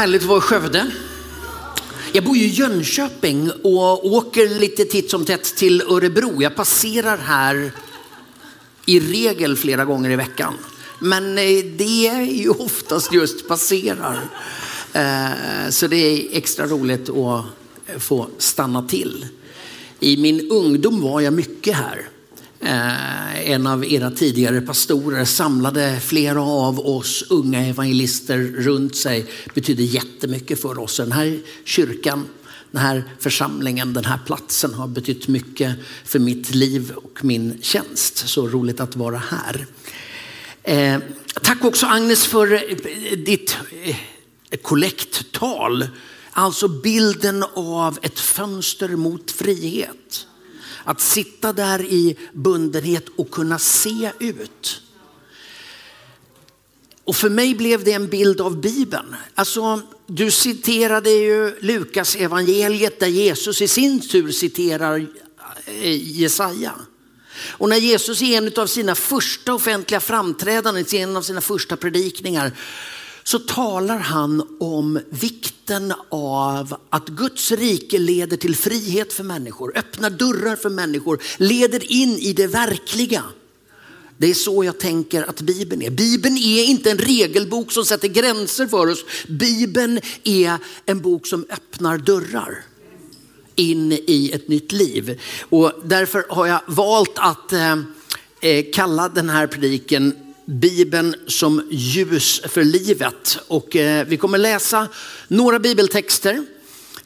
Härligt att vara i Skövde. Jag bor ju i Jönköping och åker lite titt som tätt till Örebro. Jag passerar här i regel flera gånger i veckan. Men eh, det är ju oftast just passerar. Eh, så det är extra roligt att få stanna till. I min ungdom var jag mycket här. Eh, en av era tidigare pastorer samlade flera av oss unga evangelister runt sig. Det betydde jättemycket för oss. Den här kyrkan, den här församlingen, den här platsen har betytt mycket för mitt liv och min tjänst. Så roligt att vara här. Eh, tack också Agnes för eh, ditt eh, kollekttal. Alltså bilden av ett fönster mot frihet. Att sitta där i bundenhet och kunna se ut. Och för mig blev det en bild av Bibeln. Alltså, du citerade ju Lukas evangeliet där Jesus i sin tur citerar eh, Jesaja. Och när Jesus i en av sina första offentliga framträdanden, i en av sina första predikningar så talar han om vikten av att Guds rike leder till frihet för människor, öppnar dörrar för människor, leder in i det verkliga. Det är så jag tänker att Bibeln är. Bibeln är inte en regelbok som sätter gränser för oss. Bibeln är en bok som öppnar dörrar in i ett nytt liv. Och därför har jag valt att eh, eh kalla den här prediken Bibeln som ljus för livet. Och eh, vi kommer läsa några bibeltexter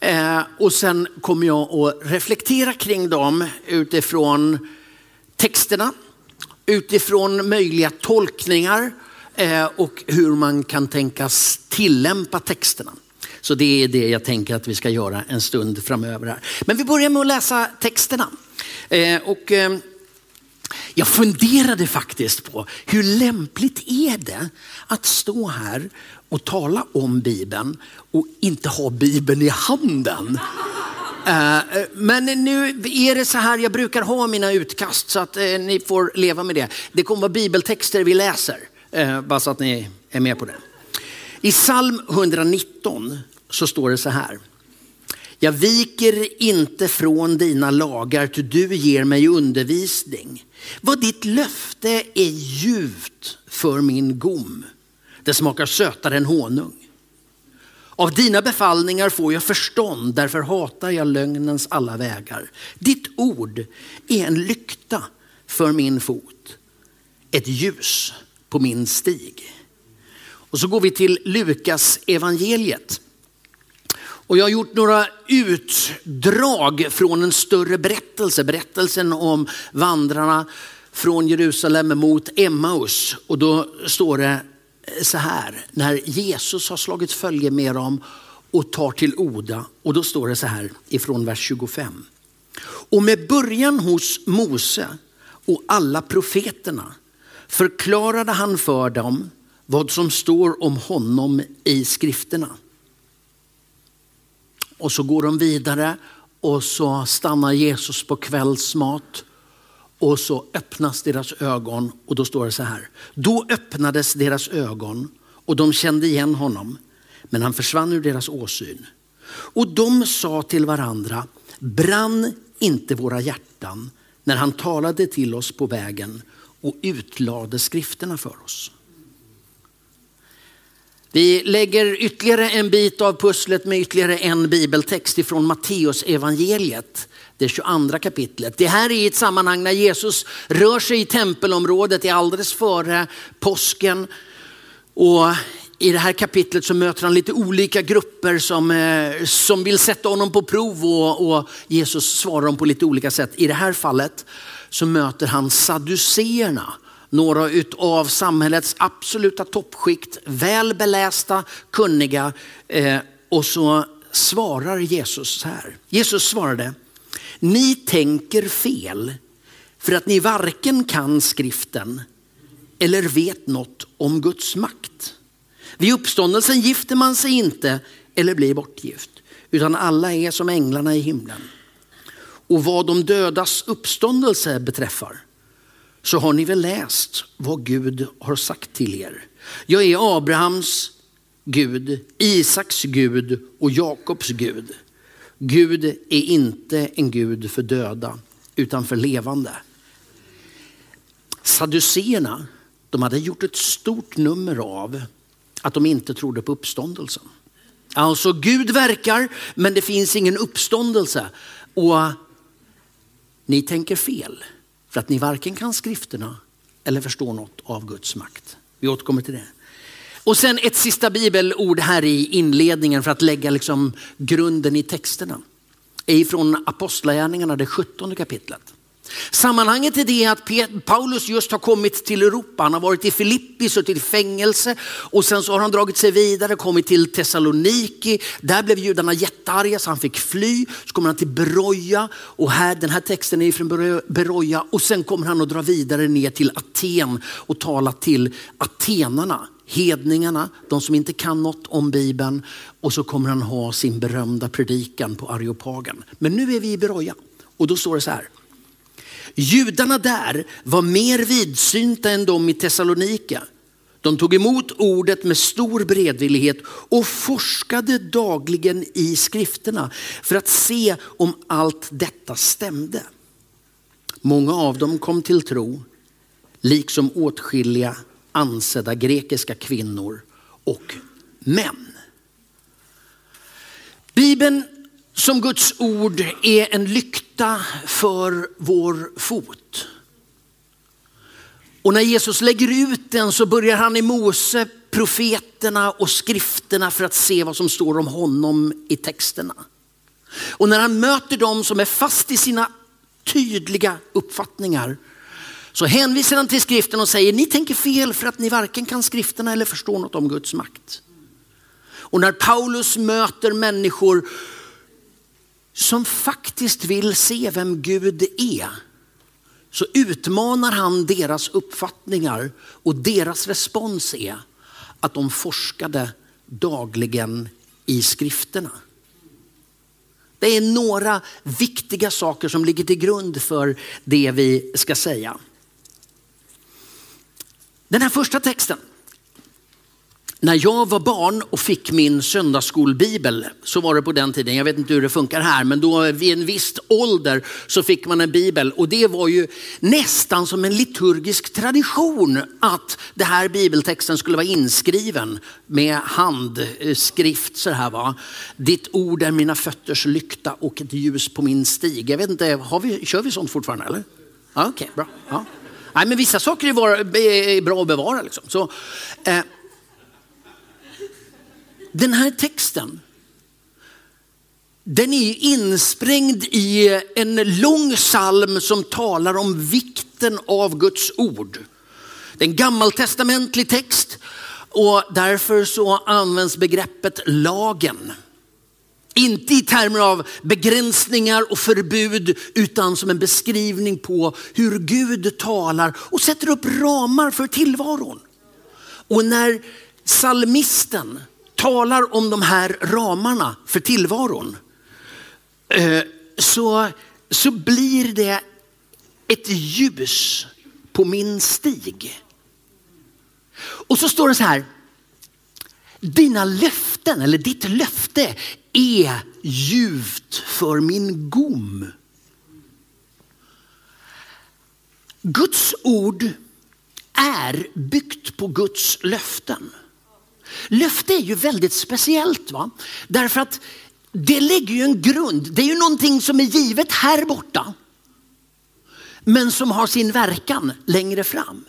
eh, och sen kommer jag att reflektera kring dem utifrån texterna, utifrån möjliga tolkningar eh, och hur man kan tänkas tillämpa texterna. Så det är det jag tänker att vi ska göra en stund framöver. Här. Men vi börjar med att läsa texterna. Eh, och eh, jag funderade faktiskt på hur lämpligt är det att stå här och tala om Bibeln och inte ha Bibeln i handen. Eh, men nu är det så här, jag brukar ha mina utkast så att eh, ni får leva med det. Det kommer vara bibeltexter vi läser, eh, bara så att ni är med på det. I psalm 119 så står det så här. Jag viker inte från dina lagar, ty du ger mig undervisning. Vad ditt löfte är ljuvt för min gom. Det smakar sötare än honung. Av dina befallningar får jag förstånd, därför hatar jag lögnens alla vägar. Ditt ord är en lykta för min fot, ett ljus på min stig. Och så går vi till Lukas evangeliet. Och jag har gjort några utdrag från en större berättelse, berättelsen om vandrarna från Jerusalem mot Emmaus. Och då står det så här, när Jesus har slagit följe med dem och tar till Oda. Och då står det så här ifrån vers 25. Och med början hos Mose och alla profeterna förklarade han för dem vad som står om honom i skrifterna. Och så går de vidare och så stannar Jesus på kvällsmat. Och så öppnas deras ögon och då står det så här. Då öppnades deras ögon och de kände igen honom. Men han försvann ur deras åsyn. Och de sa till varandra, brann inte våra hjärtan när han talade till oss på vägen och utlade skrifterna för oss. Vi lägger ytterligare en bit av pusslet med ytterligare en bibeltext ifrån Matteus evangeliet, det 22 kapitlet. Det här är ett sammanhang när Jesus rör sig i tempelområdet, det är alldeles före påsken. Och i det här kapitlet så möter han lite olika grupper som, eh, som vill sätta honom på prov och, och Jesus svarar dem på lite olika sätt. I det här fallet så möter han saduceerna några av samhällets absoluta toppskikt, väl belästa, kunniga. Eh, och så svarar Jesus så här. Jesus svarade, ni tänker fel för att ni varken kan skriften eller vet något om Guds makt. Vid uppståndelsen gifter man sig inte eller blir bortgift, utan alla är som änglarna i himlen. Och vad de dödas uppståndelse beträffar så har ni väl läst vad Gud har sagt till er. Jag är Abrahams, Gud, Isaks Gud och Jakobs Gud. Gud är inte en Gud för döda utan för levande. Saduceerna, de hade gjort ett stort nummer av att de inte trodde på uppståndelsen. Alltså Gud verkar men det finns ingen uppståndelse. Och ni tänker fel för att ni varken kan skrifterna eller förstår något av Guds makt. Vi återkommer till det. Och sen ett sista bibelord här i inledningen för att lägga liksom grunden i texterna. är ifrån Apostlagärningarna, det 17 kapitlet. Sammanhanget är det att Paulus just har kommit till Europa. Han har varit i Filippi, suttit i fängelse och sen så har han dragit sig vidare, kommit till Thessaloniki. Där blev judarna jättearga så han fick fly. Så kommer han till Beroja och här, den här texten är från Beroja och sen kommer han att dra vidare ner till Aten och tala till atenarna hedningarna, de som inte kan något om Bibeln och så kommer han ha sin berömda predikan på Areopagen. Men nu är vi i Beroja och då står det så här. Judarna där var mer vidsynta än de i Thessalonika. De tog emot ordet med stor beredvillighet och forskade dagligen i skrifterna för att se om allt detta stämde. Många av dem kom till tro, liksom åtskilliga ansedda grekiska kvinnor och män. Bibeln som Guds ord är en lykta för vår fot. Och när Jesus lägger ut den så börjar han i Mose, profeterna och skrifterna för att se vad som står om honom i texterna. Och när han möter dem som är fast i sina tydliga uppfattningar så hänvisar han till skriften och säger ni tänker fel för att ni varken kan skrifterna eller förstår något om Guds makt. Och när Paulus möter människor som faktiskt vill se vem Gud är så utmanar han deras uppfattningar och deras respons är att de forskade dagligen i skrifterna. Det är några viktiga saker som ligger till grund för det vi ska säga. Den här första texten. När jag var barn och fick min söndagsskolbibel så var det på den tiden, jag vet inte hur det funkar här, men då vid en viss ålder så fick man en bibel och det var ju nästan som en liturgisk tradition att det här bibeltexten skulle vara inskriven med handskrift så här va. Ditt ord är mina fötters lykta och ett ljus på min stig. Jag vet inte, har vi, kör vi sånt fortfarande eller? Ja, Okej, okay, bra. Ja. Nej, men vissa saker är, bra att bevara. Liksom. Så, eh, den här texten, den är insprängd i en lång psalm som talar om vikten av Guds ord. Det är en gammaltestamentlig text och därför så används begreppet lagen. Inte i termer av begränsningar och förbud utan som en beskrivning på hur Gud talar och sätter upp ramar för tillvaron. Och när salmisten talar om de här ramarna för tillvaron eh, så, så blir det ett ljus på min stig. Och så står det så här, dina löften eller ditt löfte är ljuvt för min gom. Guds ord är byggt på Guds löften. Löfte är ju väldigt speciellt va? Därför att det lägger ju en grund. Det är ju någonting som är givet här borta. Men som har sin verkan längre fram.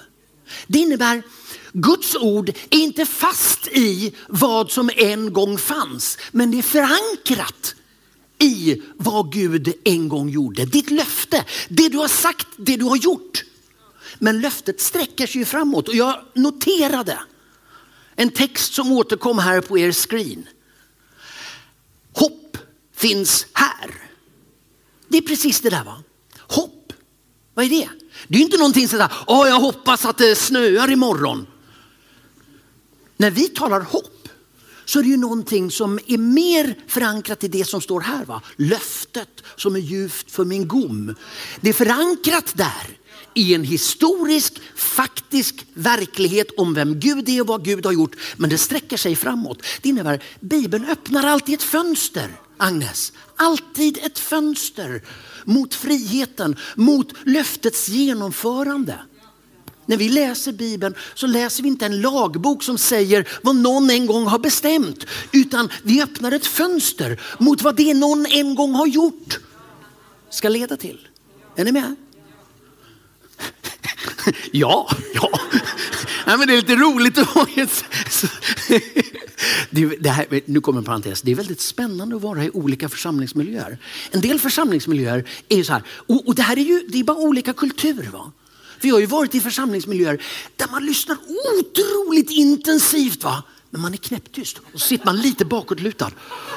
Det innebär Guds ord är inte fast i vad som en gång fanns, men det är förankrat i vad Gud en gång gjorde. Ditt löfte, det du har sagt, det du har gjort. Men löftet sträcker sig ju framåt och jag noterade en text som återkom här på er screen. Hopp finns här. Det är precis det där va. Hopp, vad är det? Det är inte någonting sådär, åh jag hoppas att det snöar imorgon. När vi talar hopp, så är det ju någonting som är mer förankrat i det som står här. Va? Löftet som är djupt för min gom. Det är förankrat där i en historisk, faktisk verklighet om vem Gud är och vad Gud har gjort. Men det sträcker sig framåt. Det innebär Bibeln öppnar alltid ett fönster, Agnes. Alltid ett fönster mot friheten, mot löftets genomförande. När vi läser Bibeln så läser vi inte en lagbok som säger vad någon en gång har bestämt. Utan vi öppnar ett fönster mot vad det någon en gång har gjort ska leda till. Är ni med? Ja, ja. Nej, men det är lite roligt det här, nu kommer en parentes. Det är väldigt spännande att vara i olika församlingsmiljöer. En del församlingsmiljöer är ju så här, och, och det här är ju det är bara olika kulturer. Va? Vi har ju varit i församlingsmiljöer där man lyssnar otroligt intensivt. Va? Men man är knäpptyst och så sitter man lite bakåtlutad.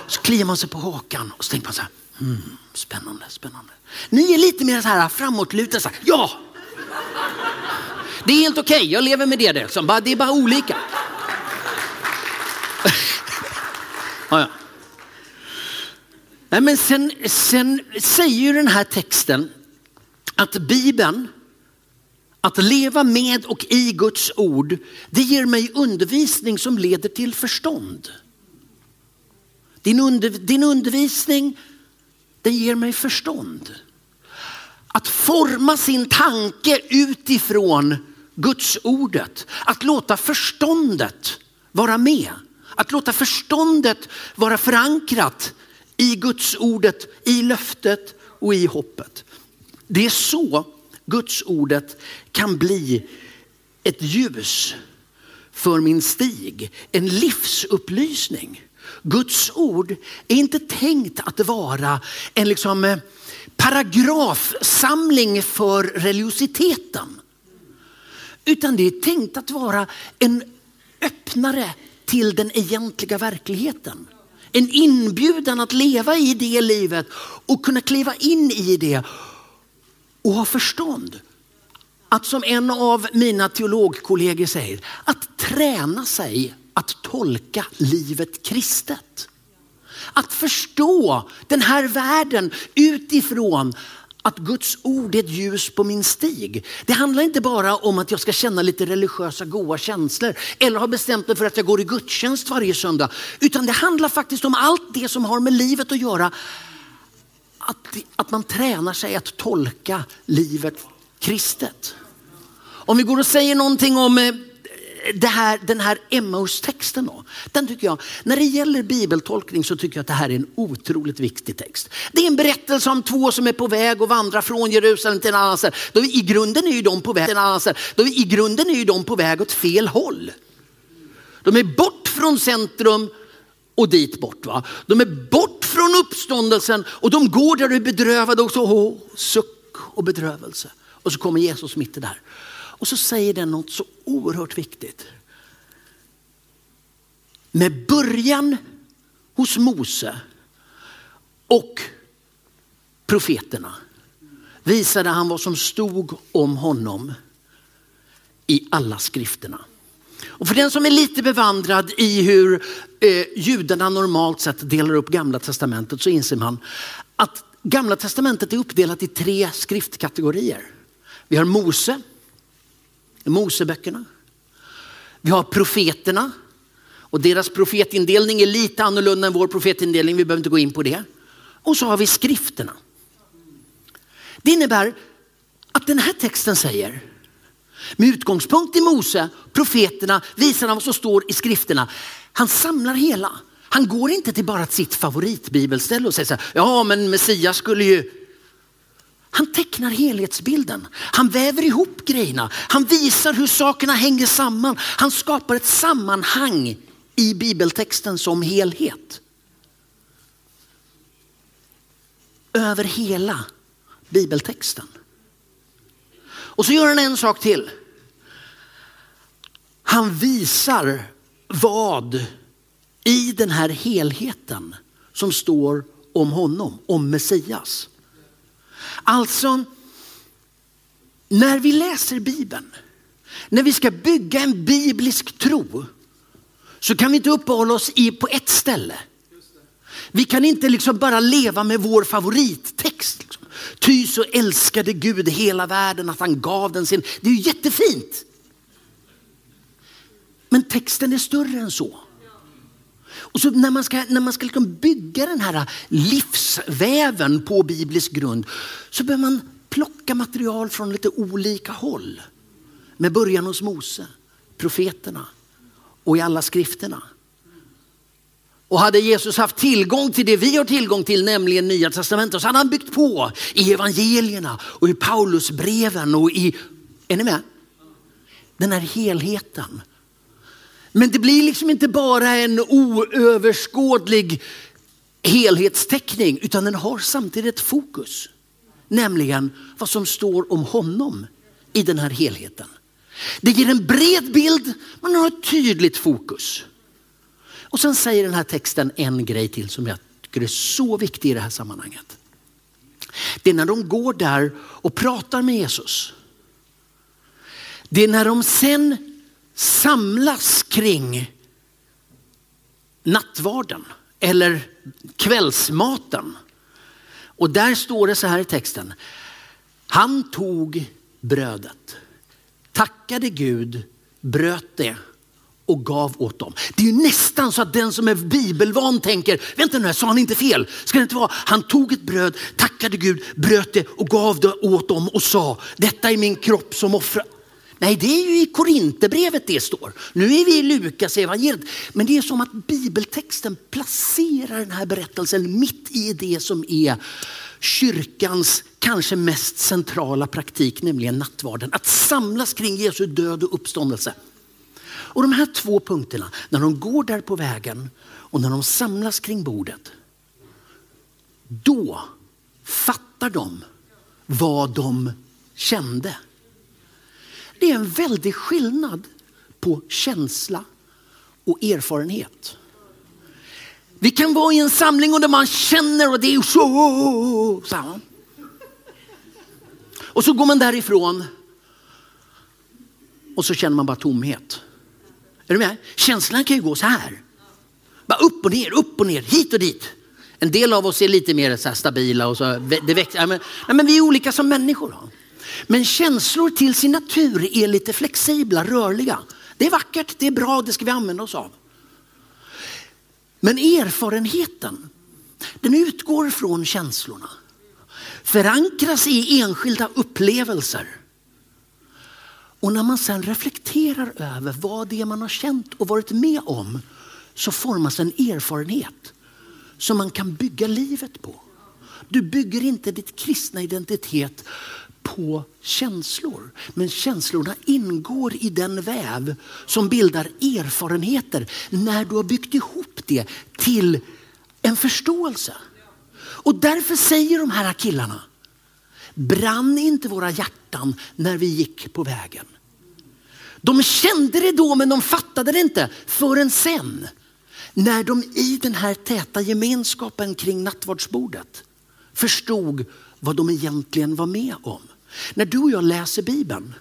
Så kliar man sig på hakan och så tänker man så här, mm, spännande, spännande. Ni är lite mer så här framåtlutade, så här, ja, det är helt okej, okay. jag lever med det. Liksom. Det är bara olika. ja, ja. Nej, men sen, sen säger ju den här texten att Bibeln, att leva med och i Guds ord, det ger mig undervisning som leder till förstånd. Din, under, din undervisning, den ger mig förstånd att forma sin tanke utifrån Guds ordet. Att låta förståndet vara med. Att låta förståndet vara förankrat i Guds ordet, i löftet och i hoppet. Det är så Guds ordet kan bli ett ljus för min stig, en livsupplysning. Guds ord är inte tänkt att vara en liksom eh, paragrafsamling för religiositeten. Utan det är tänkt att vara en öppnare till den egentliga verkligheten. En inbjudan att leva i det livet och kunna kliva in i det och ha förstånd. Att som en av mina teologkollegor säger, att träna sig att tolka livet kristet. Att förstå den här världen utifrån att Guds ord är ett ljus på min stig. Det handlar inte bara om att jag ska känna lite religiösa goa känslor eller ha bestämt mig för att jag går i gudstjänst varje söndag. Utan det handlar faktiskt om allt det som har med livet att göra. Att, att man tränar sig att tolka livet kristet. Om vi går och säger någonting om eh, här, den här Emmaus-texten då, den tycker jag, när det gäller bibeltolkning så tycker jag att det här är en otroligt viktig text. Det är en berättelse om två som är på väg att vandra från Jerusalem till en annan ställe. I grunden är ju de på väg till en annan ställe. I grunden är ju de på väg åt fel håll. De är bort från centrum och dit bort. Va? De är bort från uppståndelsen och de går där och är bedrövade och så oh, suck och bedrövelse. Och så kommer Jesus mitt i där. Och så säger den något så oerhört viktigt. Med början hos Mose och profeterna visade han vad som stod om honom i alla skrifterna. Och för den som är lite bevandrad i hur eh, judarna normalt sett delar upp gamla testamentet så inser man att gamla testamentet är uppdelat i tre skriftkategorier. Vi har Mose, Moseböckerna. Vi har profeterna och deras profetindelning är lite annorlunda än vår profetindelning. Vi behöver inte gå in på det. Och så har vi skrifterna. Det innebär att den här texten säger med utgångspunkt i Mose, profeterna, visar han vad som står i skrifterna. Han samlar hela. Han går inte till bara sitt favoritbibelställe och säger så här, ja men Messias skulle ju han tecknar helhetsbilden. Han väver ihop grejerna. Han visar hur sakerna hänger samman. Han skapar ett sammanhang i bibeltexten som helhet. Över hela bibeltexten. Och så gör han en sak till. Han visar vad i den här helheten som står om honom, om Messias. Alltså, när vi läser Bibeln, när vi ska bygga en biblisk tro, så kan vi inte uppehålla oss i, på ett ställe. Vi kan inte liksom bara leva med vår favorittext. Liksom. Ty så älskade Gud hela världen att han gav den sin. Det är ju jättefint. Men texten är större än så. Och så när man ska, när man ska liksom bygga den här livsväven på biblisk grund så behöver man plocka material från lite olika håll. Med början hos Mose, profeterna och i alla skrifterna. Och hade Jesus haft tillgång till det vi har tillgång till, nämligen Nya Testamentet, så hade han byggt på i evangelierna och i Paulusbreven och i, är ni med? Den här helheten. Men det blir liksom inte bara en oöverskådlig helhetsteckning utan den har samtidigt ett fokus. Nämligen vad som står om honom i den här helheten. Det ger en bred bild, men har ett tydligt fokus. Och sen säger den här texten en grej till som jag tycker är så viktig i det här sammanhanget. Det är när de går där och pratar med Jesus. Det är när de sen samlas kring nattvarden eller kvällsmaten. Och där står det så här i texten. Han tog brödet, tackade Gud, bröt det och gav åt dem. Det är ju nästan så att den som är bibelvan tänker, vänta nu, sa han inte fel? Ska det inte vara, han tog ett bröd, tackade Gud, bröt det och gav det åt dem och sa, detta är min kropp som offrar. Nej, det är ju i Korinthierbrevet det står. Nu är vi i Lukas evangeliet. Men det är som att bibeltexten placerar den här berättelsen mitt i det som är kyrkans kanske mest centrala praktik, nämligen nattvarden. Att samlas kring Jesu död och uppståndelse. Och de här två punkterna, när de går där på vägen och när de samlas kring bordet. Då fattar de vad de kände. Det är en väldig skillnad på känsla och erfarenhet. Vi kan vara i en samling och där man känner och det är så. så. Och så går man därifrån och så känner man bara tomhet. Är du med? Känslan kan ju gå så här. Bara upp och ner, upp och ner, hit och dit. En del av oss är lite mer så stabila och så. Det växer. Men, men vi är olika som människor. Men känslor till sin natur är lite flexibla, rörliga. Det är vackert, det är bra, det ska vi använda oss av. Men erfarenheten, den utgår från känslorna. Förankras i enskilda upplevelser. Och när man sen reflekterar över vad det är man har känt och varit med om så formas en erfarenhet som man kan bygga livet på. Du bygger inte ditt kristna identitet på känslor. Men känslorna ingår i den väv som bildar erfarenheter när du har byggt ihop det till en förståelse. Och därför säger de här killarna, brann inte våra hjärtan när vi gick på vägen? De kände det då men de fattade det inte förrän sen. När de i den här täta gemenskapen kring nattvardsbordet förstod vad de egentligen var med om. När du och jag läser Bibeln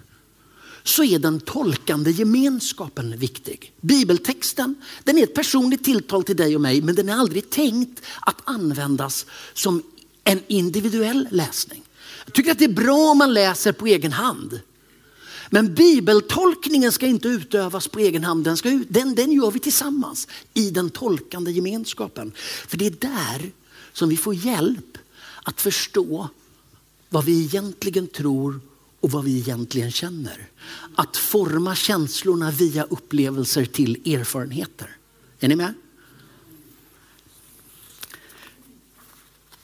så är den tolkande gemenskapen viktig. Bibeltexten den är ett personligt tilltal till dig och mig men den är aldrig tänkt att användas som en individuell läsning. Jag tycker att det är bra om man läser på egen hand. Men bibeltolkningen ska inte utövas på egen hand, den, ska, den, den gör vi tillsammans i den tolkande gemenskapen. För det är där som vi får hjälp att förstå vad vi egentligen tror och vad vi egentligen känner. Att forma känslorna via upplevelser till erfarenheter. Är ni med?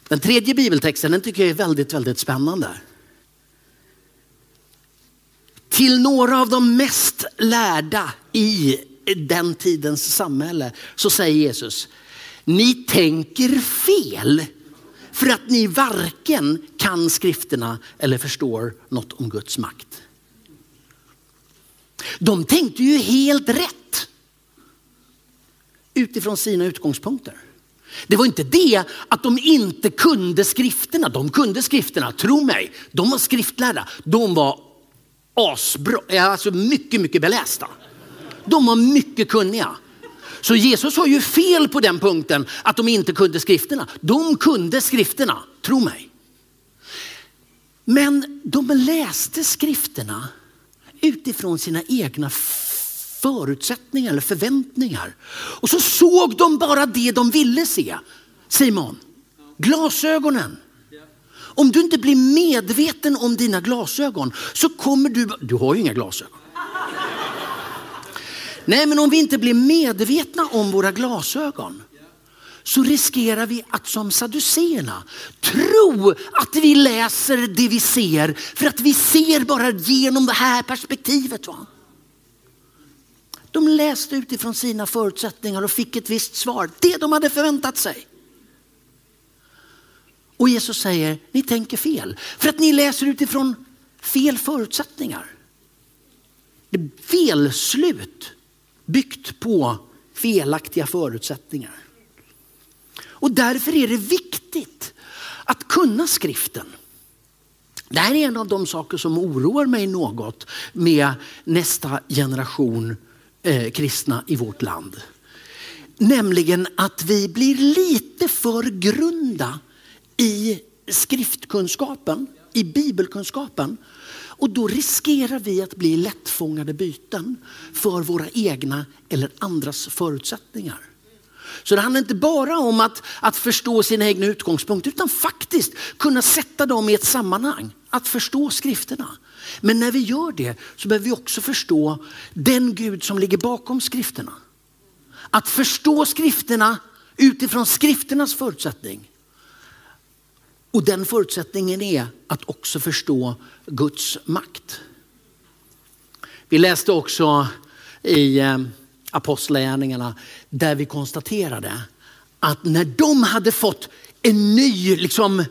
Den tredje bibeltexten den tycker jag är väldigt, väldigt spännande. Till några av de mest lärda i den tidens samhälle så säger Jesus, ni tänker fel för att ni varken kan skrifterna eller förstår något om Guds makt. De tänkte ju helt rätt utifrån sina utgångspunkter. Det var inte det att de inte kunde skrifterna. De kunde skrifterna, tro mig. De var skriftlärda. De var asbra, alltså mycket, mycket belästa. De var mycket kunniga. Så Jesus har ju fel på den punkten att de inte kunde skrifterna. De kunde skrifterna, tro mig. Men de läste skrifterna utifrån sina egna förutsättningar eller förväntningar. Och så såg de bara det de ville se. Simon, glasögonen. Om du inte blir medveten om dina glasögon så kommer du, du har ju inga glasögon. Nej men om vi inte blir medvetna om våra glasögon så riskerar vi att som saduséerna tro att vi läser det vi ser för att vi ser bara genom det här perspektivet. Va? De läste utifrån sina förutsättningar och fick ett visst svar, det de hade förväntat sig. Och Jesus säger, ni tänker fel för att ni läser utifrån fel förutsättningar. Det är felslut byggt på felaktiga förutsättningar. Och därför är det viktigt att kunna skriften. Det här är en av de saker som oroar mig något med nästa generation eh, kristna i vårt land. Nämligen att vi blir lite för grunda i skriftkunskapen, i bibelkunskapen. Och då riskerar vi att bli lättfångade byten för våra egna eller andras förutsättningar. Så det handlar inte bara om att, att förstå sina egna utgångspunkter utan faktiskt kunna sätta dem i ett sammanhang. Att förstå skrifterna. Men när vi gör det så behöver vi också förstå den Gud som ligger bakom skrifterna. Att förstå skrifterna utifrån skrifternas förutsättning. Och den förutsättningen är att också förstå Guds makt. Vi läste också i eh, Apostlagärningarna där vi konstaterade att när de hade fått en ny, liksom, äh,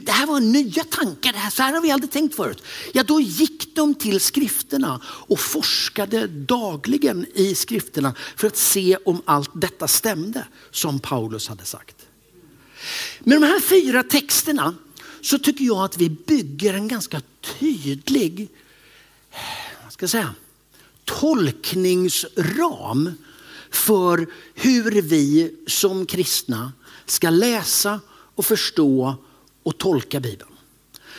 det här var nya tankar, det här, så här har vi aldrig tänkt förut. Ja, då gick de till skrifterna och forskade dagligen i skrifterna för att se om allt detta stämde som Paulus hade sagt. Med de här fyra texterna så tycker jag att vi bygger en ganska tydlig vad ska jag säga, tolkningsram för hur vi som kristna ska läsa och förstå och tolka Bibeln.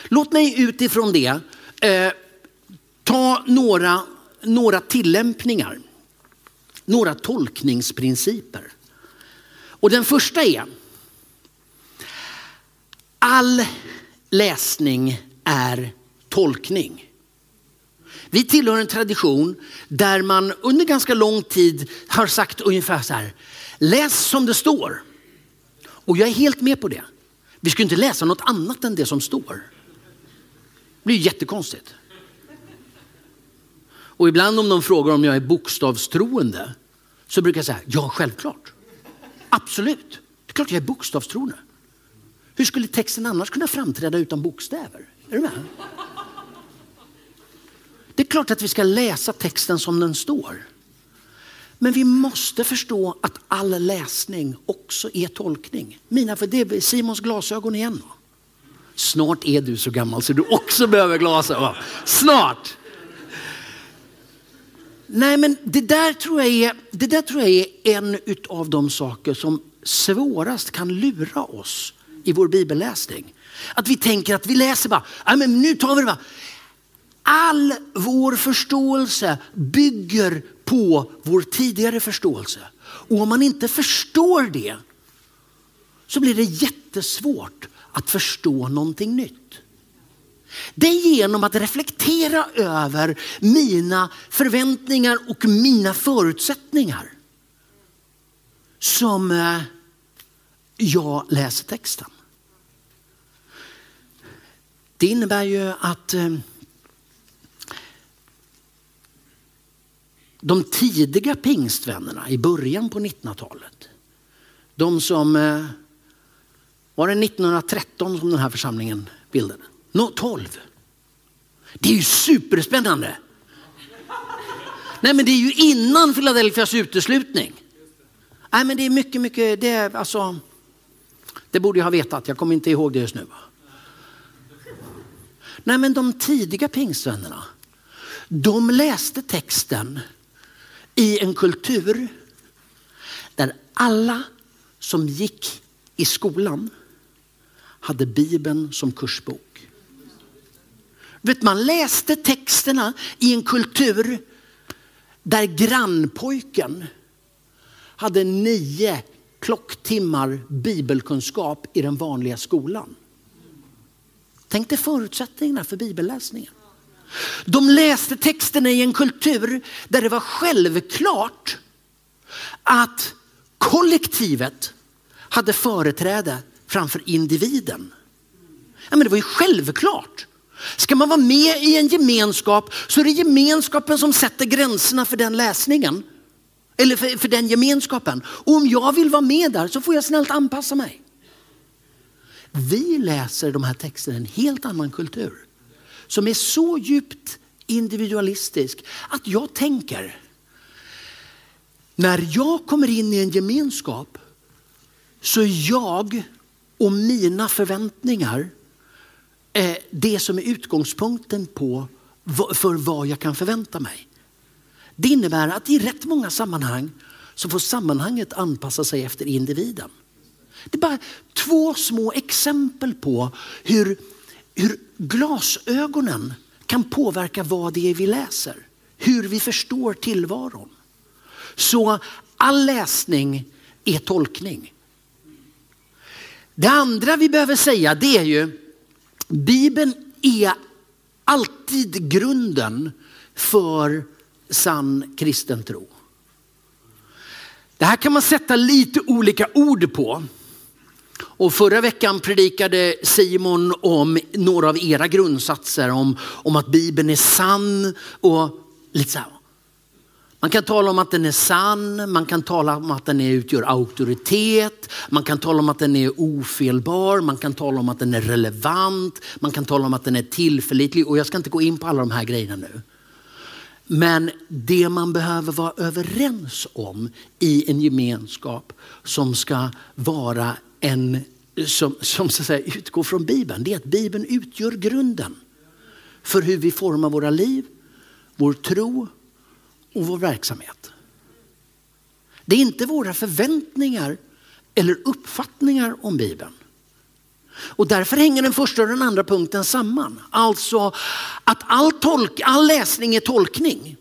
Låt mig utifrån det eh, ta några, några tillämpningar, några tolkningsprinciper. Och den första är All läsning är tolkning. Vi tillhör en tradition där man under ganska lång tid har sagt ungefär så här. Läs som det står. Och jag är helt med på det. Vi ska inte läsa något annat än det som står. Det blir jättekonstigt. Och ibland om de frågar om jag är bokstavstroende så brukar jag säga ja, självklart. Absolut. Det är klart jag är bokstavstroende. Hur skulle texten annars kunna framträda utan bokstäver? Är du med? Det är klart att vi ska läsa texten som den står. Men vi måste förstå att all läsning också är tolkning. Mina, för det är Simons glasögon igen. Snart är du så gammal så du också behöver glasögon. Snart! Nej men det där tror jag är, det där tror jag är en av de saker som svårast kan lura oss i vår bibelläsning. Att vi tänker att vi läser bara, men nu tar vi det bara. All vår förståelse bygger på vår tidigare förståelse. Och om man inte förstår det så blir det jättesvårt att förstå någonting nytt. Det är genom att reflektera över mina förväntningar och mina förutsättningar som eh, jag läser texten. Det innebär ju att eh, de tidiga pingstvännerna i början på 1900-talet, de som eh, var det 1913 som den här församlingen bildade? No, 12. Det är ju superspännande. Nej men det är ju innan Philadelphias uteslutning. Nej men det är mycket, mycket, det är alltså det borde jag ha vetat, jag kommer inte ihåg det just nu. Nej men de tidiga pingstvännerna, de läste texten i en kultur där Alla som gick i skolan hade Bibeln som kursbok. Vet, man läste texterna i en kultur där grannpojken hade nio klocktimmar bibelkunskap i den vanliga skolan. Tänk dig förutsättningarna för bibelläsningen. De läste texterna i en kultur där det var självklart att kollektivet hade företräde framför individen. Ja, men det var ju självklart. Ska man vara med i en gemenskap så är det gemenskapen som sätter gränserna för den läsningen. Eller för, för den gemenskapen. Och om jag vill vara med där så får jag snällt anpassa mig. Vi läser de här texterna i en helt annan kultur. Som är så djupt individualistisk att jag tänker, när jag kommer in i en gemenskap så är jag och mina förväntningar det som är utgångspunkten på för vad jag kan förvänta mig. Det innebär att i rätt många sammanhang så får sammanhanget anpassa sig efter individen. Det är bara två små exempel på hur, hur glasögonen kan påverka vad det är vi läser. Hur vi förstår tillvaron. Så all läsning är tolkning. Det andra vi behöver säga det är ju Bibeln är alltid grunden för sann kristen tro. Det här kan man sätta lite olika ord på. Och förra veckan predikade Simon om några av era grundsatser om, om att Bibeln är sann och lite så här. Man kan tala om att den är sann, man kan tala om att den utgör auktoritet, man kan tala om att den är ofelbar, man kan tala om att den är relevant, man kan tala om att den är tillförlitlig och jag ska inte gå in på alla de här grejerna nu. Men det man behöver vara överens om i en gemenskap som ska vara en, som, som så att säga, utgår från Bibeln, det är att Bibeln utgör grunden för hur vi formar våra liv, vår tro och vår verksamhet. Det är inte våra förväntningar eller uppfattningar om Bibeln. Och därför hänger den första och den andra punkten samman. Alltså att all, tolk, all läsning är tolkning.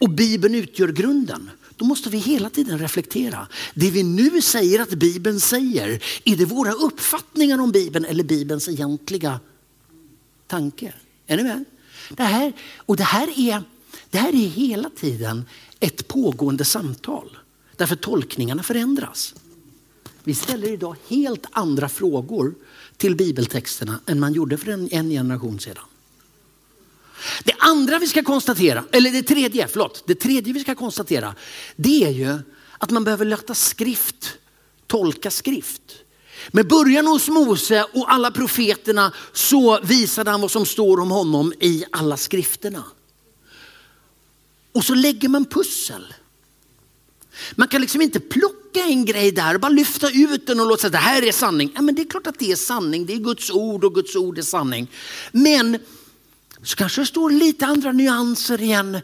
Och Bibeln utgör grunden. Då måste vi hela tiden reflektera. Det vi nu säger att Bibeln säger, är det våra uppfattningar om Bibeln eller Bibelns egentliga tanke? Är ni med? Det här, och det här, är, det här är hela tiden ett pågående samtal. Därför tolkningarna förändras. Vi ställer idag helt andra frågor till bibeltexterna än man gjorde för en, en generation sedan. Det andra vi ska konstatera, eller det tredje, förlåt, det tredje vi ska konstatera, det är ju att man behöver låta skrift tolka skrift. Med början hos Mose och alla profeterna så visade han vad som står om honom i alla skrifterna. Och så lägger man pussel. Man kan liksom inte plocka en grej där bara lyfta ut den och låta säga att det här är sanning. Ja, men det är klart att det är sanning, det är Guds ord och Guds ord är sanning. Men så kanske det står lite andra nyanser igen.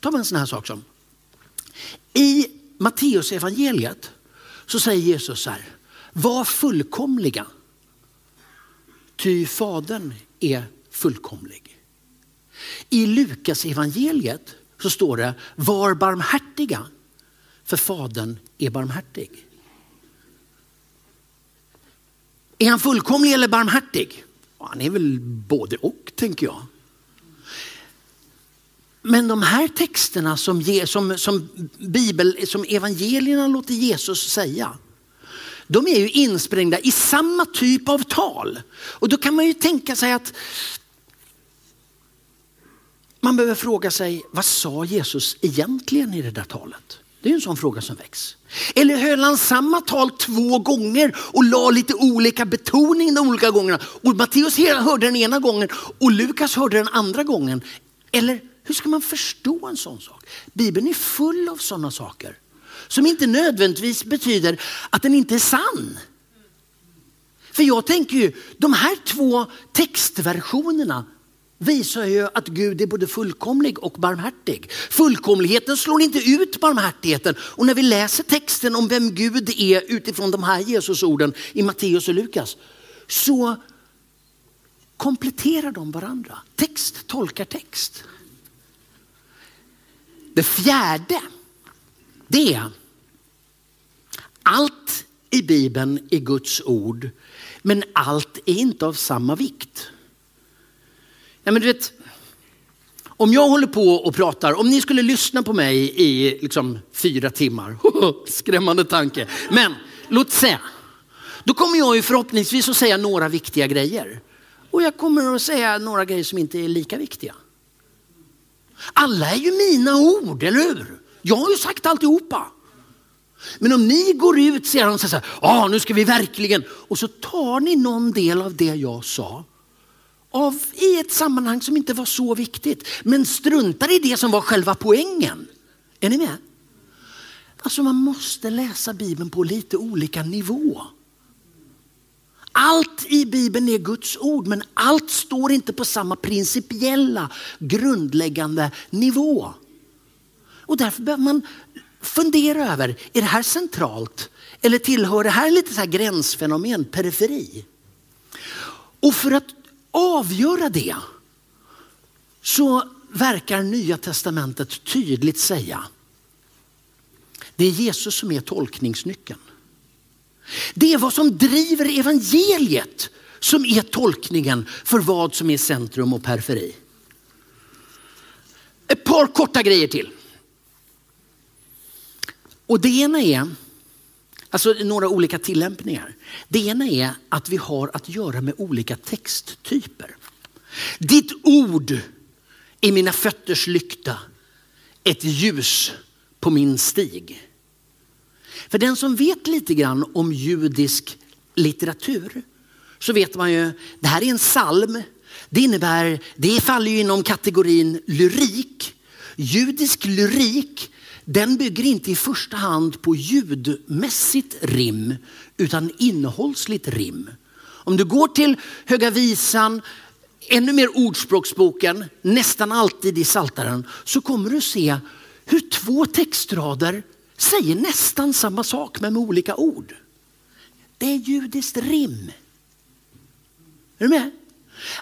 Ta en sån här sak som i Matteus evangeliet så säger Jesus så här, var fullkomliga ty fadern är fullkomlig. I Lukas evangeliet så står det var barmhärtiga för fadern är barmhärtig. Är han fullkomlig eller barmhärtig? Han är väl både och tänker jag. Men de här texterna som, som, som, Bibel, som evangelierna låter Jesus säga, de är ju insprängda i samma typ av tal. Och då kan man ju tänka sig att man behöver fråga sig, vad sa Jesus egentligen i det där talet? Det är en sån fråga som väcks. Eller höll han samma tal två gånger och la lite olika betoning de olika gångerna? Och Matteus hörde den ena gången och Lukas hörde den andra gången. Eller hur ska man förstå en sån sak? Bibeln är full av sådana saker som inte nödvändigtvis betyder att den inte är sann. För jag tänker ju, de här två textversionerna visar ju att Gud är både fullkomlig och barmhärtig. Fullkomligheten slår inte ut barmhärtigheten. Och när vi läser texten om vem Gud är utifrån de här Jesusorden i Matteus och Lukas så kompletterar de varandra. Text tolkar text. Det fjärde, det är allt i Bibeln är Guds ord, men allt är inte av samma vikt. Nej men du vet, om jag håller på och pratar, om ni skulle lyssna på mig i liksom fyra timmar, skrämmande tanke, men låt säga, då kommer jag ju förhoppningsvis att säga några viktiga grejer. Och jag kommer att säga några grejer som inte är lika viktiga. Alla är ju mina ord, eller hur? Jag har ju sagt alltihopa. Men om ni går ut sedan och säger så här, ah, nu ska vi verkligen, och så tar ni någon del av det jag sa av, i ett sammanhang som inte var så viktigt, men struntar i det som var själva poängen. Är ni med? Alltså man måste läsa Bibeln på lite olika nivå. Allt i Bibeln är Guds ord, men allt står inte på samma principiella grundläggande nivå. Och därför behöver man fundera över, är det här centralt? Eller tillhör det här lite så här gränsfenomen, periferi? Och för att avgöra det så verkar Nya Testamentet tydligt säga det är Jesus som är tolkningsnyckeln. Det är vad som driver evangeliet som är tolkningen för vad som är centrum och periferi. Ett par korta grejer till. Och det ena är, alltså några olika tillämpningar. Det ena är att vi har att göra med olika texttyper. Ditt ord är mina fötters lykta, ett ljus på min stig. För den som vet lite grann om judisk litteratur så vet man ju, det här är en psalm. Det innebär, det faller ju inom kategorin lyrik. Judisk lyrik, den bygger inte i första hand på ljudmässigt rim utan innehållsligt rim. Om du går till Höga Visan, ännu mer Ordspråksboken, nästan alltid i Saltaren så kommer du se hur två textrader säger nästan samma sak men med olika ord. Det är judiskt rim. Är du med?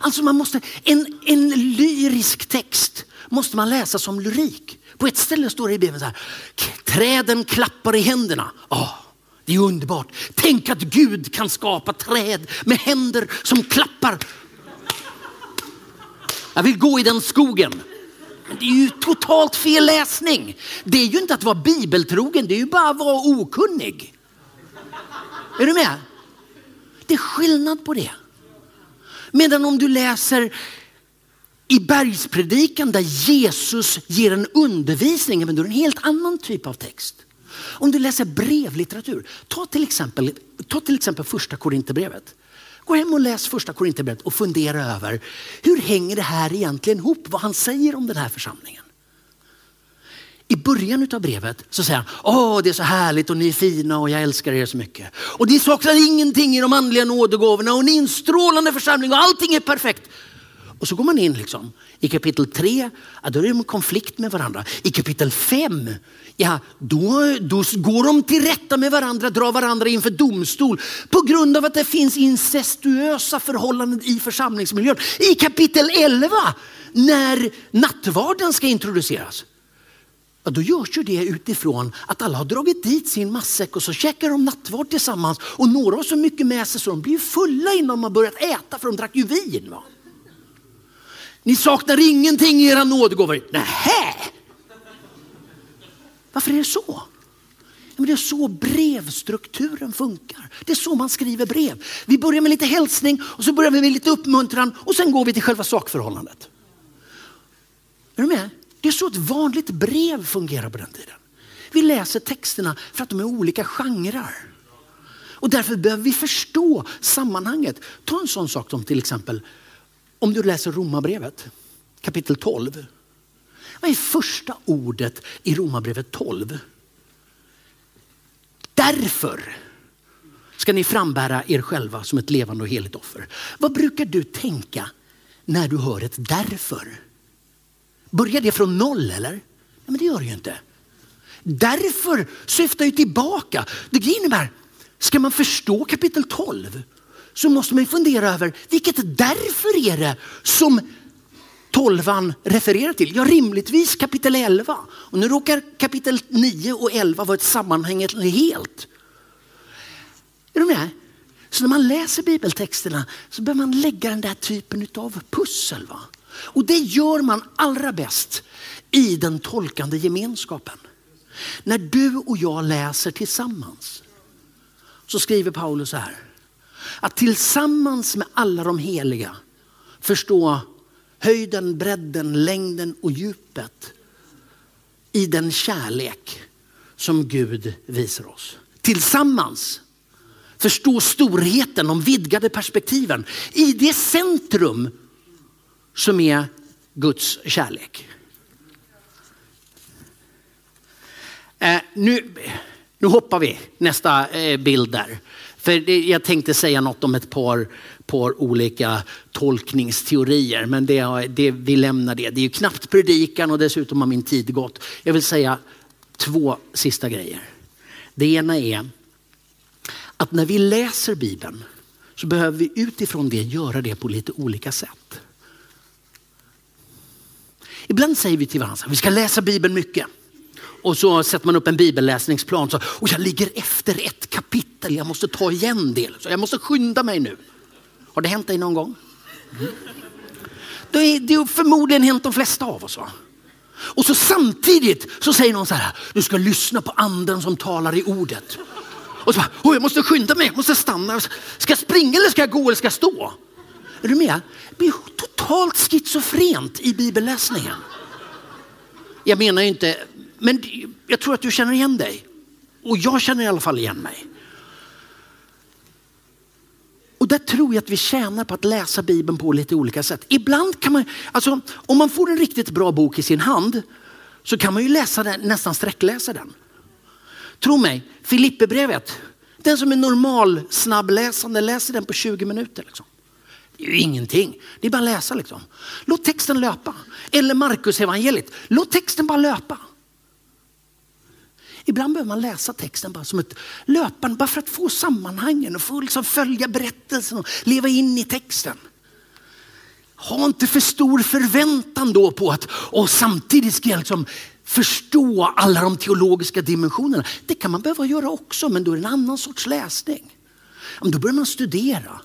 Alltså man måste, en, en lyrisk text måste man läsa som lyrik. På ett ställe står det i Bibeln så här, träden klappar i händerna. Oh, det är underbart. Tänk att Gud kan skapa träd med händer som klappar. Jag vill gå i den skogen. Men det är ju totalt fel läsning. Det är ju inte att vara bibeltrogen, det är ju bara att vara okunnig. Är du med? Det är skillnad på det. Medan om du läser i bergspredikan där Jesus ger en undervisning, men då är det en helt annan typ av text. Om du läser brevlitteratur, ta till exempel, ta till exempel första Korinthierbrevet. Gå hem och läs första Korinthierbrevet och fundera över hur hänger det här egentligen ihop? Vad han säger om den här församlingen. I början av brevet så säger han, åh det är så härligt och ni är fina och jag älskar er så mycket. Och ni saknar ingenting i de andliga nådegåvorna och ni är en strålande församling och allting är perfekt. Och så går man in liksom. I kapitel 3, ja, då är de i konflikt med varandra. I kapitel 5, ja, då, då går de till rätta med varandra, drar varandra inför domstol på grund av att det finns incestuösa förhållanden i församlingsmiljön. I kapitel 11, när nattvarden ska introduceras, ja, då görs ju det utifrån att alla har dragit dit sin matsäck och så käkar de nattvard tillsammans och några har så mycket med sig så de blir fulla innan de har börjat äta för de drack ju vin. Va? Ni saknar ingenting i era nådegåvor. Nähä! Varför är det så? Men det är så brevstrukturen funkar. Det är så man skriver brev. Vi börjar med lite hälsning och så börjar vi med lite uppmuntran och sen går vi till själva sakförhållandet. Är du med? Det är så ett vanligt brev fungerar på den tiden. Vi läser texterna för att de är olika genrer. Och därför behöver vi förstå sammanhanget. Ta en sån sak som till exempel om du läser Romarbrevet kapitel 12. Vad är första ordet i Romarbrevet 12? Därför ska ni frambära er själva som ett levande och heligt offer. Vad brukar du tänka när du hör ett därför. Börjar det från noll eller? Nej, men det gör det ju inte. Därför syftar ju tillbaka. Det innebär, ska man förstå kapitel 12 så måste man fundera över vilket därför är det som tolvan refererar till? Ja, rimligtvis kapitel 11. Och nu råkar kapitel 9 och 11 vara ett sammanhängande helt. Är du med? Så när man läser bibeltexterna så behöver man lägga den där typen av pussel. Va? Och det gör man allra bäst i den tolkande gemenskapen. När du och jag läser tillsammans så skriver Paulus så här. Att tillsammans med alla de heliga förstå höjden, bredden, längden och djupet i den kärlek som Gud visar oss. Tillsammans förstå storheten, de vidgade perspektiven i det centrum som är Guds kärlek. Eh, nu, nu hoppar vi nästa eh, bild där. För det, jag tänkte säga något om ett par, par olika tolkningsteorier, men det, det, vi lämnar det. Det är ju knappt predikan och dessutom har min tid gått. Jag vill säga två sista grejer. Det ena är att när vi läser Bibeln så behöver vi utifrån det göra det på lite olika sätt. Ibland säger vi till varandra att vi ska läsa Bibeln mycket. Och så sätter man upp en bibelläsningsplan. Så, och jag ligger efter ett kapitel, jag måste ta igen det. Så jag måste skynda mig nu. Har det hänt dig någon gång? Mm. Det, är, det har förmodligen hänt de flesta av oss. Va? Och så samtidigt så säger någon så här, du ska lyssna på anden som talar i ordet. Och så bara, oh, jag måste skynda mig, jag måste stanna. Ska jag springa eller ska jag gå eller ska jag stå? Är du med? Det blir totalt schizofrent i bibelläsningen. Jag menar ju inte, men jag tror att du känner igen dig. Och jag känner i alla fall igen mig. Och där tror jag att vi tjänar på att läsa Bibeln på lite olika sätt. Ibland kan man, alltså om man får en riktigt bra bok i sin hand så kan man ju läsa den, nästan sträckläsa den. Tro mig, Filipperbrevet, den som är normal snabbläsande läser den på 20 minuter. Liksom. Det är ju ingenting, det är bara att läsa liksom. Låt texten löpa. Eller Markus evangeliet. låt texten bara löpa. Ibland behöver man läsa texten bara som ett löpande, bara för att få sammanhangen och få liksom följa berättelsen och leva in i texten. Ha inte för stor förväntan då på att och samtidigt ska jag liksom förstå alla de teologiska dimensionerna. Det kan man behöva göra också, men då är det en annan sorts läsning. Då börjar man studera.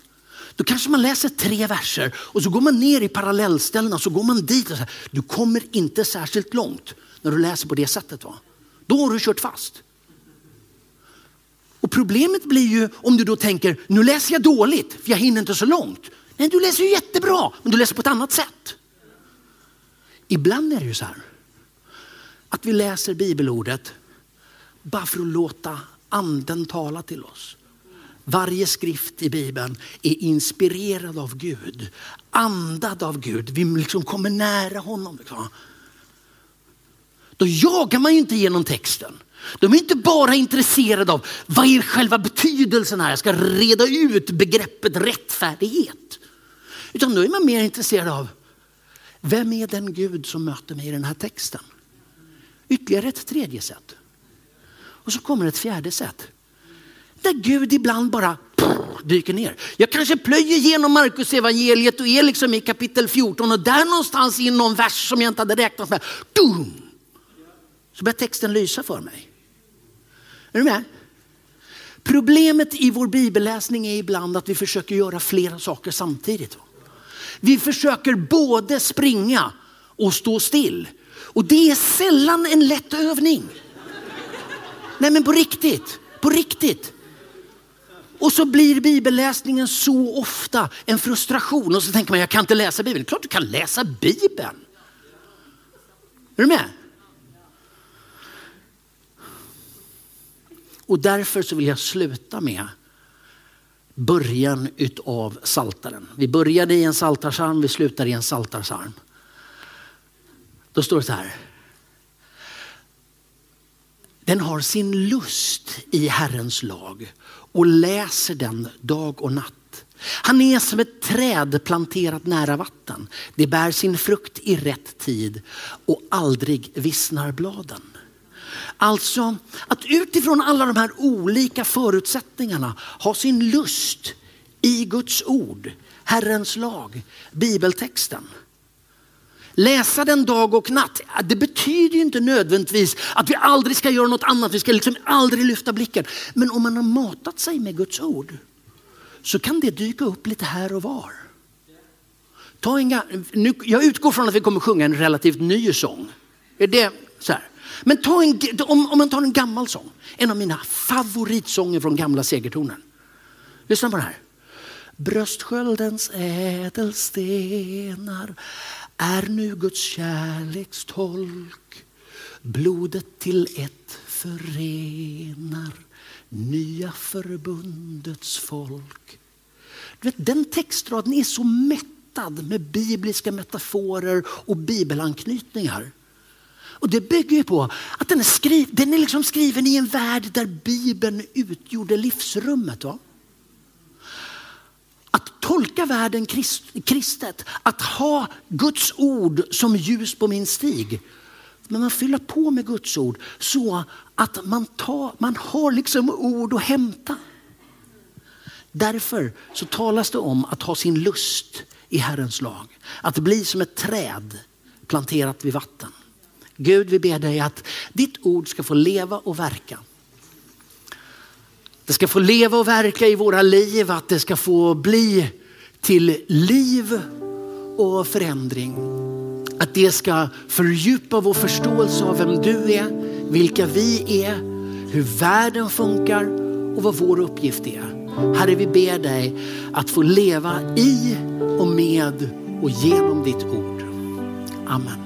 Då kanske man läser tre verser och så går man ner i parallellställena och så går man dit. Och så här. Du kommer inte särskilt långt när du läser på det sättet. Va? Då har du kört fast. Och problemet blir ju om du då tänker, nu läser jag dåligt för jag hinner inte så långt. Nej, du läser ju jättebra, men du läser på ett annat sätt. Ibland är det ju så här att vi läser bibelordet bara för att låta anden tala till oss. Varje skrift i Bibeln är inspirerad av Gud, andad av Gud. Vi liksom kommer nära honom. Liksom. Då jagar man ju inte genom texten. De är inte bara intresserade av vad är själva betydelsen här, jag ska reda ut begreppet rättfärdighet. Utan då är man mer intresserad av vem är den Gud som möter mig i den här texten? Ytterligare ett tredje sätt. Och så kommer ett fjärde sätt. Där Gud ibland bara dyker ner. Jag kanske plöjer igenom Markus evangeliet och är liksom i kapitel 14 och där någonstans i någon vers som jag inte hade räknat med. Dum! Så börjar texten lysa för mig. Är du med? Problemet i vår bibelläsning är ibland att vi försöker göra flera saker samtidigt. Vi försöker både springa och stå still. Och det är sällan en lätt övning. Nej men på riktigt, på riktigt. Och så blir bibelläsningen så ofta en frustration och så tänker man jag kan inte läsa bibeln. Klart du kan läsa bibeln. Är du med? Och därför så vill jag sluta med början utav saltaren. Vi började i en saltarsalm, vi slutar i en saltarsalm. Då står det så här. Den har sin lust i Herrens lag och läser den dag och natt. Han är som ett träd planterat nära vatten. Det bär sin frukt i rätt tid och aldrig vissnar bladen. Alltså att utifrån alla de här olika förutsättningarna ha sin lust i Guds ord, Herrens lag, bibeltexten. Läsa den dag och natt, det betyder ju inte nödvändigtvis att vi aldrig ska göra något annat, vi ska liksom aldrig lyfta blicken. Men om man har matat sig med Guds ord så kan det dyka upp lite här och var. Ta en, nu, jag utgår från att vi kommer sjunga en relativt ny sång. Är det så här? Men ta en, om, om man tar en gammal sång, en av mina favoritsånger från gamla segertonen. Lyssna på den här. Bröstsköldens ädelstenar är nu Guds kärlekstolk. Blodet till ett förenar nya förbundets folk. Du vet, den textraden är så mättad med bibliska metaforer och bibelanknytningar. Och det bygger ju på att den är, skriv, den är liksom skriven i en värld där Bibeln utgjorde livsrummet. Va? Att tolka världen krist, kristet, att ha Guds ord som ljus på min stig. Men man fyller på med Guds ord så att man, tar, man har liksom ord att hämta. Därför så talas det om att ha sin lust i Herrens lag. Att bli som ett träd planterat vid vatten. Gud vi ber dig att ditt ord ska få leva och verka. Det ska få leva och verka i våra liv, att det ska få bli till liv och förändring. Att det ska fördjupa vår förståelse av vem du är, vilka vi är, hur världen funkar och vad vår uppgift är. Herre, vi ber dig att få leva i och med och genom ditt ord. Amen.